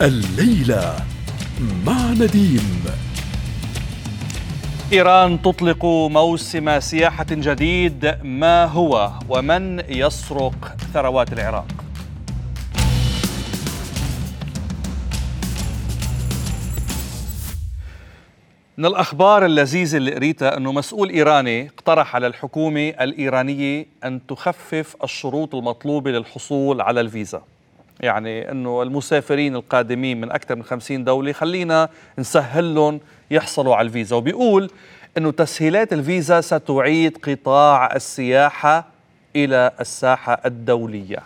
الليلة مع نديم. إيران تطلق موسم سياحة جديد ما هو ومن يسرق ثروات العراق؟ من الأخبار اللذيذة اللي قريتها أنه مسؤول إيراني اقترح على الحكومة الإيرانية أن تخفف الشروط المطلوبة للحصول على الفيزا. يعني إنه المسافرين القادمين من أكثر من 50 دولة خلينا نسهل لهم يحصلوا على الفيزا. وبيقول إنه تسهيلات الفيزا ستعيد قطاع السياحة إلى الساحة الدولية.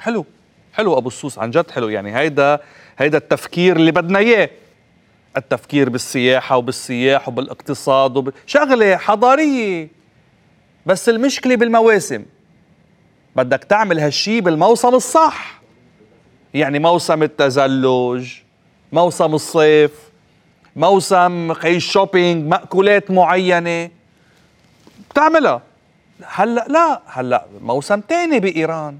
حلو. حلو أبو السوس عن جد حلو. يعني هيدا هيدا التفكير اللي بدنا إياه. التفكير بالسياحة وبالسياح وبالاقتصاد وب... شغلة حضارية. بس المشكلة بالمواسم. بدك تعمل هالشي بالموسم الصح. يعني موسم التزلج موسم الصيف موسم خي شوبينج مأكولات معينة. بتعملها. هلأ لا هلأ موسم تاني بإيران.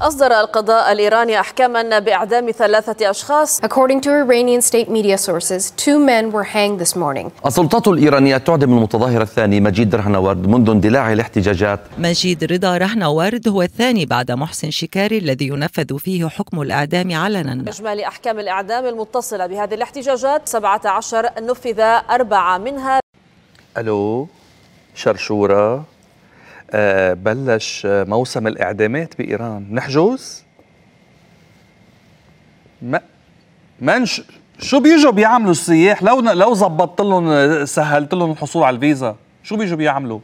أصدر القضاء الإيراني أحكاما بإعدام ثلاثة أشخاص. According to Iranian state media sources, two men were hanged this morning. السلطات الإيرانية تعدم المتظاهر الثاني مجيد رهنورد منذ اندلاع الاحتجاجات. مجيد رضا رهنورد هو الثاني بعد محسن شكاري الذي ينفذ فيه حكم الإعدام علنا. إجمالي أحكام الإعدام المتصلة بهذه الاحتجاجات 17 نفذ أربعة منها. ألو شرشورة بلش موسم الإعدامات بإيران. نحجز؟ ما منش شو بيجوا بيعملوا السياح؟ لو لو زبطت لهم سهلت لهم الحصول على الفيزا شو بيجوا بيعملوا؟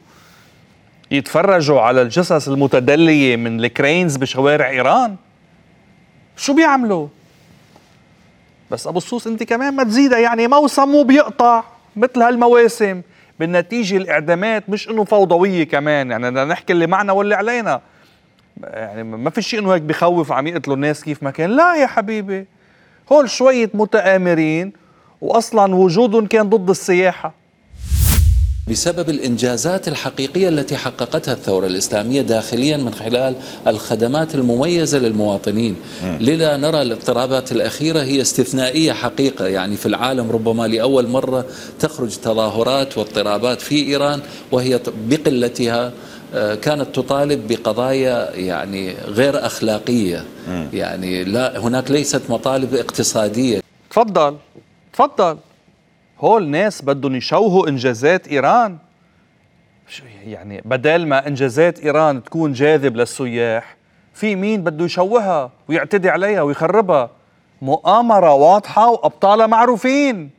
يتفرجوا على الجثث المتدلية من الكرينز بشوارع إيران؟ شو بيعملوا؟ بس أبو الصوص أنت كمان ما تزيدها يعني موسم بيقطع مثل هالمواسم. بالنتيجة الإعدامات مش إنه فوضوية كمان. يعني بدنا نحكي اللي معنا واللي علينا. يعني ما في شيء إنه هيك بخوف عم يقتلوا الناس كيف ما كان. لا يا حبيبي. هول شوية متآمرين واصلا وجودهم كان ضد السياحة. بسبب الإنجازات الحقيقية التي حققتها الثورة الإسلامية داخليا من خلال الخدمات المميزة للمواطنين. لذا نرى الاضطرابات الأخيرة هي استثنائية حقيقة. يعني في العالم ربما لأول مرة تخرج تظاهرات واضطرابات في إيران وهي بقلتها آه، كانت تطالب بقضايا يعني غير أخلاقية. يعني لا هناك ليست مطالب اقتصادية. تفضل. تفضل. هول ناس بدهم يشوهوا إنجازات إيران. يعني بدل ما إنجازات إيران تكون جاذب للسياح في مين بده يشوهها ويعتدي عليها ويخربها؟ مؤامرة واضحة وأبطالها معروفين.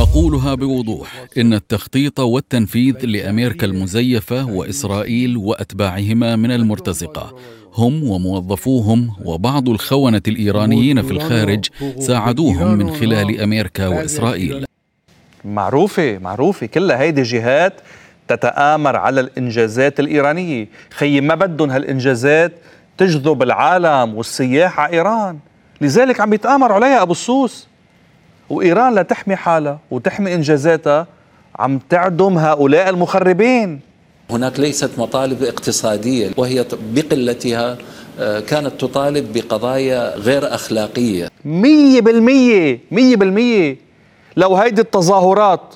أقولها بوضوح إن التخطيط والتنفيذ لأمريكا المزيفة وإسرائيل وأتباعهما من المرتزقة هم وموظفوهم وبعض الخونة الإيرانيين في الخارج ساعدوهم من خلال أمريكا وإسرائيل. معروفة معروفة. كلها هيدي جهات تتآمر على الإنجازات الإيرانية. خي ما بدهم هالإنجازات تجذب العالم والسياح على إيران. لذلك عم يتآمروا عليها أبو السوس. وإيران لتحمي حالها وتحمي إنجازاتها عم تعدم هؤلاء المخربين. هناك ليست مطالب اقتصادية وهي بقلتها آه، كانت تطالب بقضايا غير أخلاقية. مية بالمية مية بالمية. لو هيدي التظاهرات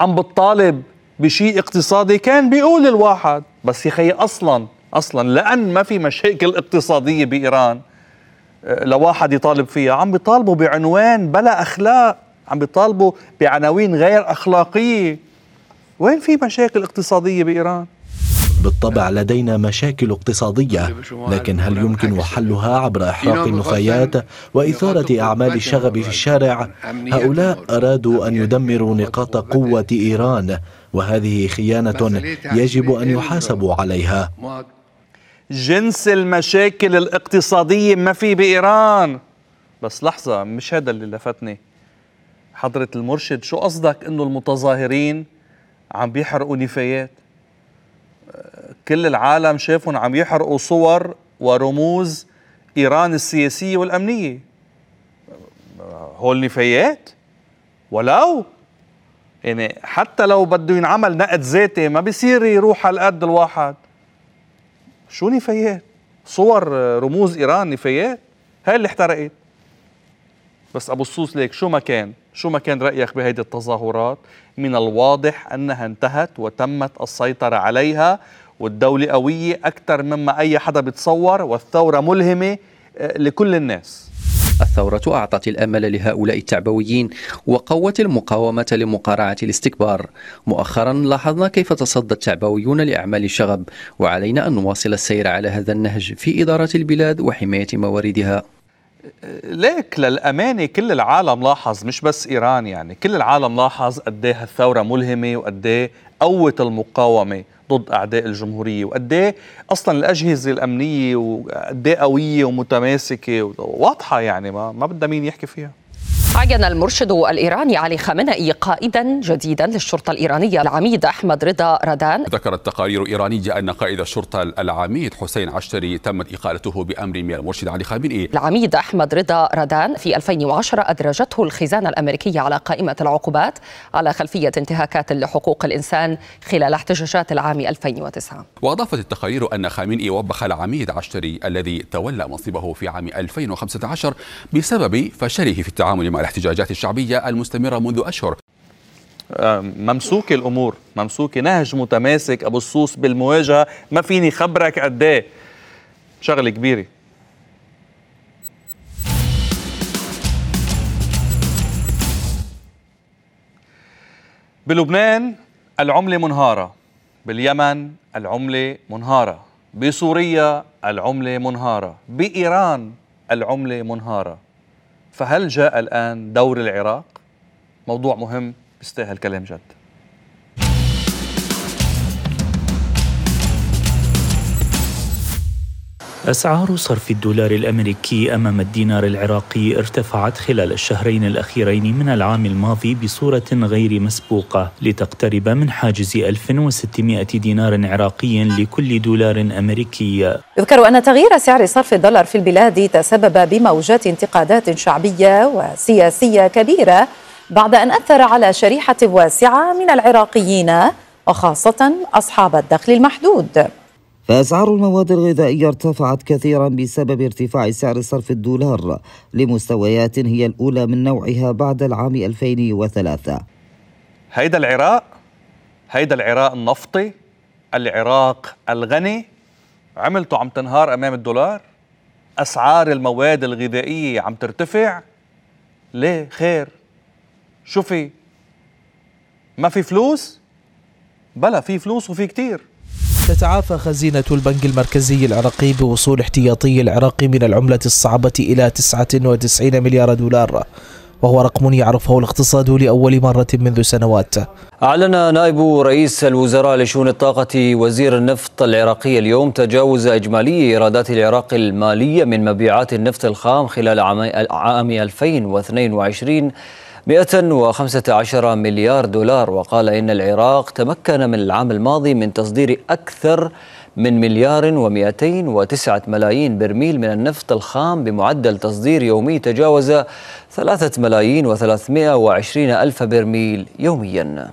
عم بتطالب بشيء اقتصادي كان بيقول الواحد. بس يا خي أصلا أصلا لأن ما في مشاكل اقتصادية بإيران آه، لواحد يطالب فيها. عم بيطالبوا بعنوان بلا أخلاق. عم بيطالبوا بعناوين غير أخلاقية. وين في مشاكل اقتصادية بإيران؟ بالطبع لدينا مشاكل اقتصادية لكن هل يمكن حلها عبر إحراق النفايات وإثارة أعمال الشغب في الشارع؟ هؤلاء أرادوا أن يدمروا نقاط قوة إيران وهذه خيانة يجب أن يحاسبوا عليها. جنس المشاكل الاقتصادية ما في بإيران. بس لحظة مش هذا اللي لفتني. حضرة المرشد شو قصدك إنه المتظاهرين عم بيحرقوا نفايات؟ كل العالم شافهم عم يحرقوا صور ورموز إيران السياسية والأمنية. هول نفايات؟ ولو يعني حتى لو بده ينعمل نقد ذاتي ما بيصير يروح على القد الواحد. شو نفايات؟ صور رموز إيران نفايات؟ هاي اللي احترقت. بس أبو الصوص ليك شو ما كان؟ شو ما كان رأيك بهيدي التظاهرات؟ من الواضح أنها انتهت وتمت السيطرة عليها والدولة قويه أكثر مما أي حدا بيتصور والثورة ملهمة آه، لكل الناس. الثورة أعطت الأمل لهؤلاء التعبويين وقوت المقاومة لمقارعة الاستكبار. مؤخرا لاحظنا كيف تصدى التعبويون لأعمال الشغب وعلينا أن نواصل السير على هذا النهج في إدارة البلاد وحماية مواردها. ليك للأمانة كل العالم لاحظ مش بس إيران يعني كل العالم لاحظ قد إيه هالثورة ملهمة وقد إيه قوت المقاومة. ضد أعداء الجمهورية وقد إيه أصلا الأجهزة الأمنية وقد إيه قوية ومتماسكة واضحة يعني ما, ما بدها مين يحكي فيها. عين المرشد الإيراني علي خامنئي قائدا جديدا للشرطة الإيرانية العميد أحمد رضا ردان ذكرت تقارير إيرانية أن قائد الشرطة العميد حسين عشتري تمت إقالته بأمر من المرشد علي خامنئي. العميد أحمد رضا ردان في 2010 أدرجته الخزانة الأمريكية على قائمة العقوبات على خلفية انتهاكات لحقوق الإنسان خلال احتجاجات العام 2009 وأضافت التقارير أن خامنئي وبخ العميد عشتري الذي تولى منصبه في عام 2015 بسبب فشله في التعامل مع الاحتجاجات الشعبية المستمرة منذ أشهر. آه، ممسوكة الأمور ممسوكة نهج متماسك أبو الصوص بالمواجهة. ما فيني خبرك قد إيه؟ شغلة كبيرة. بلبنان العملة منهارة. باليمن العملة منهارة. بسوريا العملة منهارة. بإيران العملة منهارة. فهل جاء الآن دور العراق؟ موضوع مهم بيستاهل كلام جد أسعار صرف الدولار الأمريكي أمام الدينار العراقي ارتفعت خلال الشهرين الأخيرين من العام الماضي بصورة غير مسبوقة لتقترب من حاجز 1600 دينار عراقي لكل دولار أمريكي. يذكر أن تغيير سعر صرف الدولار في البلاد تسبب بموجات انتقادات شعبية وسياسية كبيرة بعد أن أثر على شريحة واسعة من العراقيين وخاصة أصحاب الدخل المحدود. فأسعار المواد الغذائية ارتفعت كثيرا بسبب ارتفاع سعر صرف الدولار لمستويات هي الأولى من نوعها بعد العام 2003 هيدا العراق هيدا العراق النفطي العراق الغني عملته عم تنهار أمام الدولار. أسعار المواد الغذائية عم ترتفع. ليه؟ خير. شو في؟ ما في فلوس؟ بلا في فلوس وفي كتير. تتعافى خزينة البنك المركزي العراقي بوصول احتياطي العراق من العملة الصعبة إلى 99 مليار دولار وهو رقم يعرفه الاقتصاد لأول مرة منذ سنوات. أعلن نائب رئيس الوزراء لشؤون الطاقة وزير النفط العراقي اليوم تجاوز إجمالي إيرادات العراق المالية من مبيعات النفط الخام خلال عام 2022 115 مليار دولار وقال إن العراق تمكن من العام الماضي من تصدير أكثر من مليار و209 ملايين برميل من النفط الخام بمعدل تصدير يومي تجاوز 3 ملايين و320 ألف برميل يومياً.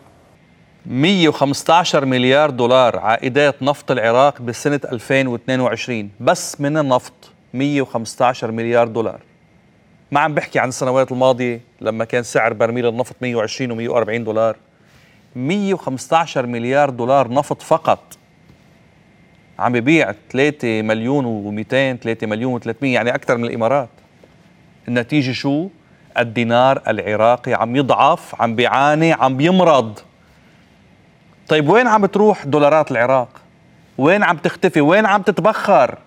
115 مليار دولار عائدات نفط العراق بسنة 2022 بس من النفط 115 مليار دولار. ما عم بحكي عن السنوات الماضية لما كان سعر برميل النفط 120 و 140 دولار. 115 مليار دولار نفط فقط. عم ببيع 3 مليون و200 3 مليون و300 يعني أكثر من الإمارات. النتيجة شو؟ الدينار العراقي عم يضعف عم بيعاني عم بيمرض طيب وين عم تروح دولارات العراق؟ وين عم تختفي؟ وين عم تتبخر؟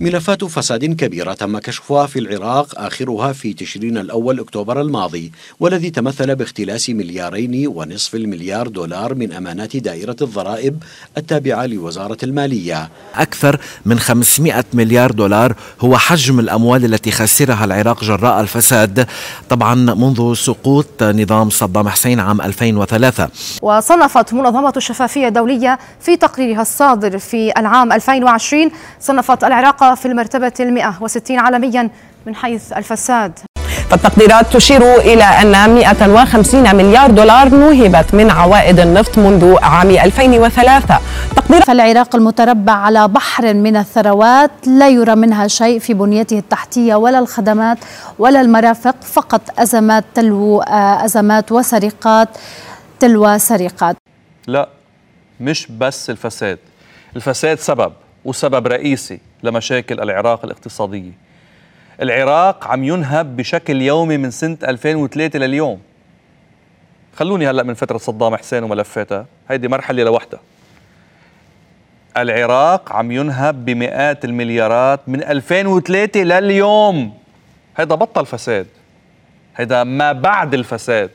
ملفات فساد كبيرة تم كشفها في العراق آخرها في تشرين الأول أكتوبر الماضي والذي تمثل باختلاس مليارين ونصف المليار دولار من أمانات دائرة الضرائب التابعة لوزارة المالية. أكثر من 500 مليار دولار هو حجم الأموال التي خسرها العراق جراء الفساد طبعا منذ سقوط نظام صدام حسين عام 2003 وصنفت منظمة الشفافية الدولية في تقريرها الصادر في العام 2020 صنفت العراق في المرتبة المئة وستين عالميا من حيث الفساد. فالتقديرات تشير إلى أن 150 مليار دولار نوهبت من عوائد النفط منذ عام 2003 تقدير فالعراق المتربع على بحر من الثروات لا يرى منها شيء في بنيته التحتية ولا الخدمات ولا المرافق فقط أزمات تلو أزمات وسرقات تلو سرقات. لا مش بس الفساد. الفساد سبب وسبب رئيسي. لمشاكل العراق الاقتصادية. العراق عم ينهب بشكل يومي من سنة 2003 لليوم. خلوني هلأ من فترة صدام حسين وملفاتها. هيدي مرحلة لوحدها. العراق عم ينهب بمئات المليارات من 2003 لليوم. هيدا بطل فساد. هيدا ما بعد الفساد.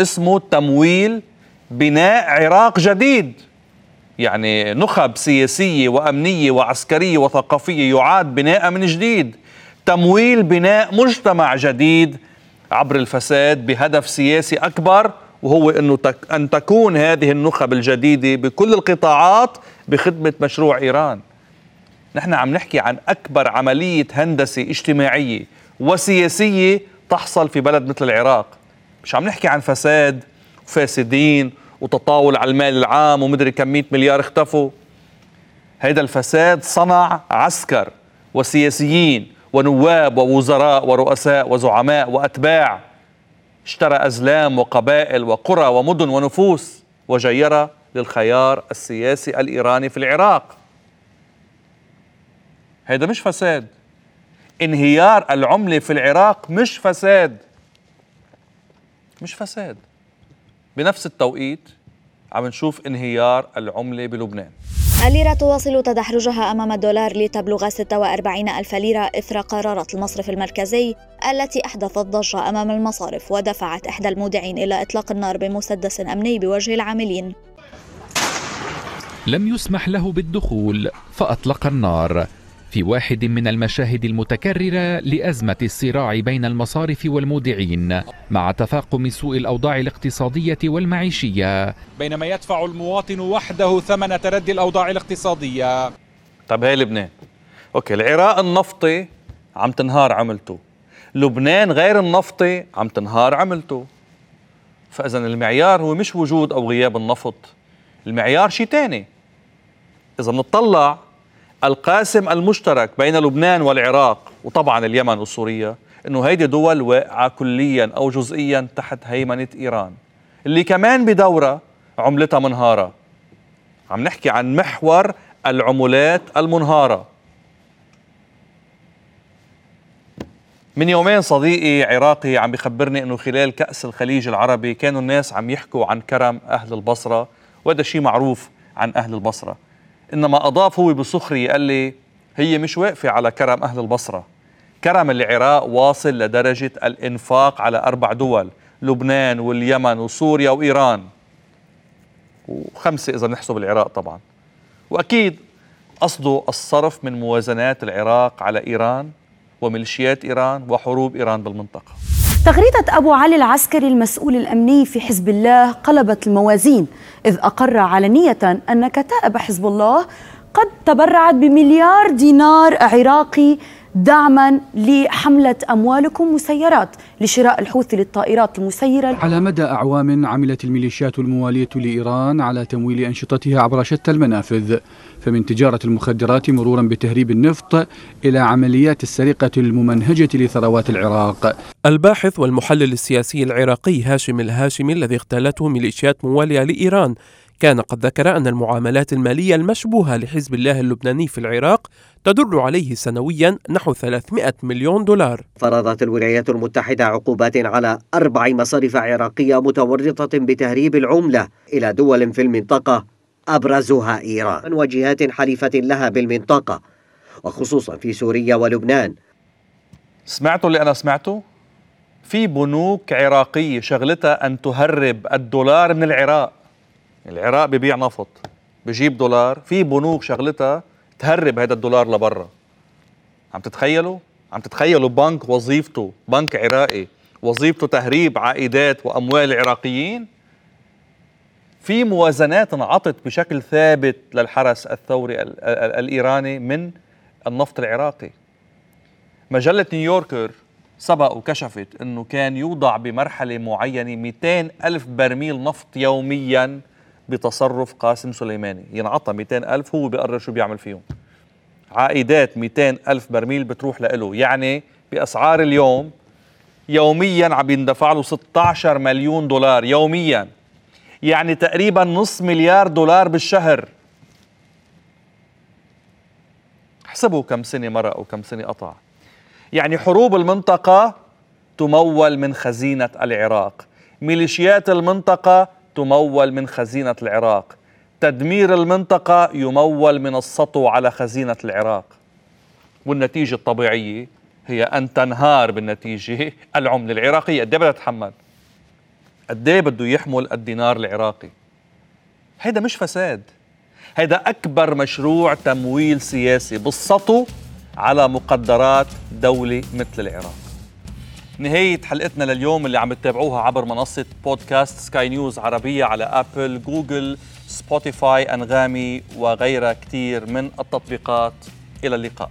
اسمه تمويل بناء عراق جديد. يعني نخب سياسية وأمنية وعسكرية وثقافية يعاد بناء من جديد. تمويل بناء مجتمع جديد عبر الفساد بهدف سياسي أكبر وهو أنه تك أن تكون هذه النخب الجديدة بكل القطاعات بخدمة مشروع إيران. نحن عم نحكي عن أكبر عملية هندسة اجتماعية وسياسية تحصل في بلد مثل العراق. مش عم نحكي عن فساد وفاسدين وتطاول على المال العام ومدري كم 100 مليار اختفوا. هيدا الفساد صنع عسكر وسياسيين ونواب ووزراء ورؤساء وزعماء وأتباع. اشترى أزلام وقبائل وقرى ومدن ونفوس وجيرها للخيار السياسي الإيراني في العراق. هيدا مش فساد. انهيار العملة في العراق مش فساد. مش فساد. بنفس التوقيت عم نشوف انهيار العملة بلبنان. الليرة تواصل تدحرجها أمام الدولار لتبلغ 46 ألف ليرة إثر قرارات المصرف المركزي التي أحدثت ضجة أمام المصارف ودفعت إحدى المودعين إلى إطلاق النار بمسدس أمني بوجه العاملين. لم يسمح له بالدخول فأطلق النار. في واحد من المشاهد المتكررة لأزمة الصراع بين المصارف والمودعين مع تفاقم سوء الأوضاع الاقتصادية والمعيشية. بينما يدفع المواطن وحده ثمن تردي الأوضاع الاقتصادية. طب هي لبنان. أوكي العراق النفطي عم تنهار عملته. لبنان غير النفطي عم تنهار عملته. فإذا المعيار هو مش وجود أو غياب النفط. المعيار شيء تاني. إذا بنطلع القاسم المشترك بين لبنان والعراق وطبعا اليمن وسوريا إنه هيدي دول واقعة كليا أو جزئيا تحت هيمنة إيران اللي كمان بدورها عملتها منهارة. عم نحكي عن محور العملات المنهارة. من يومين صديقي عراقي عم بخبرني إنه خلال كأس الخليج العربي كانوا الناس عم يحكوا عن كرم أهل البصرة وهذا شيء معروف عن أهل البصرة. إنما اضاف هو بسخريه قال لي هي مش واقفة على كرم أهل البصرة. كرم العراق واصل لدرجة الإنفاق على أربع دول لبنان واليمن وسوريا وإيران. وخمسة إذا نحسب العراق طبعا. وأكيد قصده الصرف من موازنات العراق على إيران وميليشيات إيران وحروب إيران بالمنطقة. تغريدة أبو علي العسكري المسؤول الأمني في حزب الله قلبت الموازين إذ أقر علنية أن كتائب حزب الله قد تبرعت بمليار دينار عراقي دعما لحملة أموالكم مسيرات لشراء الحوثي للطائرات المسيرة. على مدى أعوام عملت الميليشيات الموالية لإيران على تمويل أنشطتها عبر شتى المنافذ فمن تجارة المخدرات مرورا بتهريب النفط إلى عمليات السرقة الممنهجة لثروات العراق. الباحث والمحلل السياسي العراقي هاشم الهاشمي الذي اغتالته ميليشيات موالية لإيران كان قد ذكر أن المعاملات المالية المشبوهة لحزب الله اللبناني في العراق تدر عليه سنويا نحو 300 مليون دولار. فرضت الولايات المتحدة عقوبات على أربع مصارف عراقية متورطة بتهريب العملة إلى دول في المنطقة أبرزها إيران وجهات حليفة لها بالمنطقة وخصوصا في سوريا ولبنان. سمعتوا اللي أنا سمعته؟ في بنوك عراقية شغلتها أن تهرب الدولار من العراق. العراق ببيع نفط بجيب دولار في بنوك شغلتها تهرب هذا الدولار لبرا. عم تتخيلوا؟ عم تتخيلوا بنك وظيفته بنك عراقي وظيفته تهريب عائدات وأموال العراقيين؟ في موازنات انعطت بشكل ثابت للحرس الثوري الإيراني من النفط العراقي. مجلة نيويوركر سبق وكشفت إنه كان يوضع بمرحلة معينة 200 ألف برميل نفط يوميا بتصرف قاسم سليماني. ينعطى 200 ألف هو بيقرر شو بيعمل فيهم. عائدات 200 ألف برميل بتروح له يعني بأسعار اليوم يوميا عم يندفع له 16 مليون دولار يوميا. يعني تقريبا نص مليار دولار بالشهر. احسبوا كم سنة مرق وكم سنة قطع. يعني حروب المنطقة تمول من خزينة العراق. ميليشيات المنطقة تمول من خزينة العراق. تدمير المنطقة يمول من السطو على خزينة العراق. والنتيجة الطبيعية هي أن تنهار بالنتيجة العملة العراقية. قد بدها تتحمل؟ قد بده يحمل الدينار العراقي؟ هيدا مش فساد. هيدا أكبر مشروع تمويل سياسي بالسطو على مقدرات دولة مثل العراق. نهاية حلقتنا لليوم اللي عم تتابعوها عبر منصة بودكاست سكاي نيوز عربية على أبل جوجل سبوتيفاي أنغامي وغيرها كتير من التطبيقات. إلى اللقاء.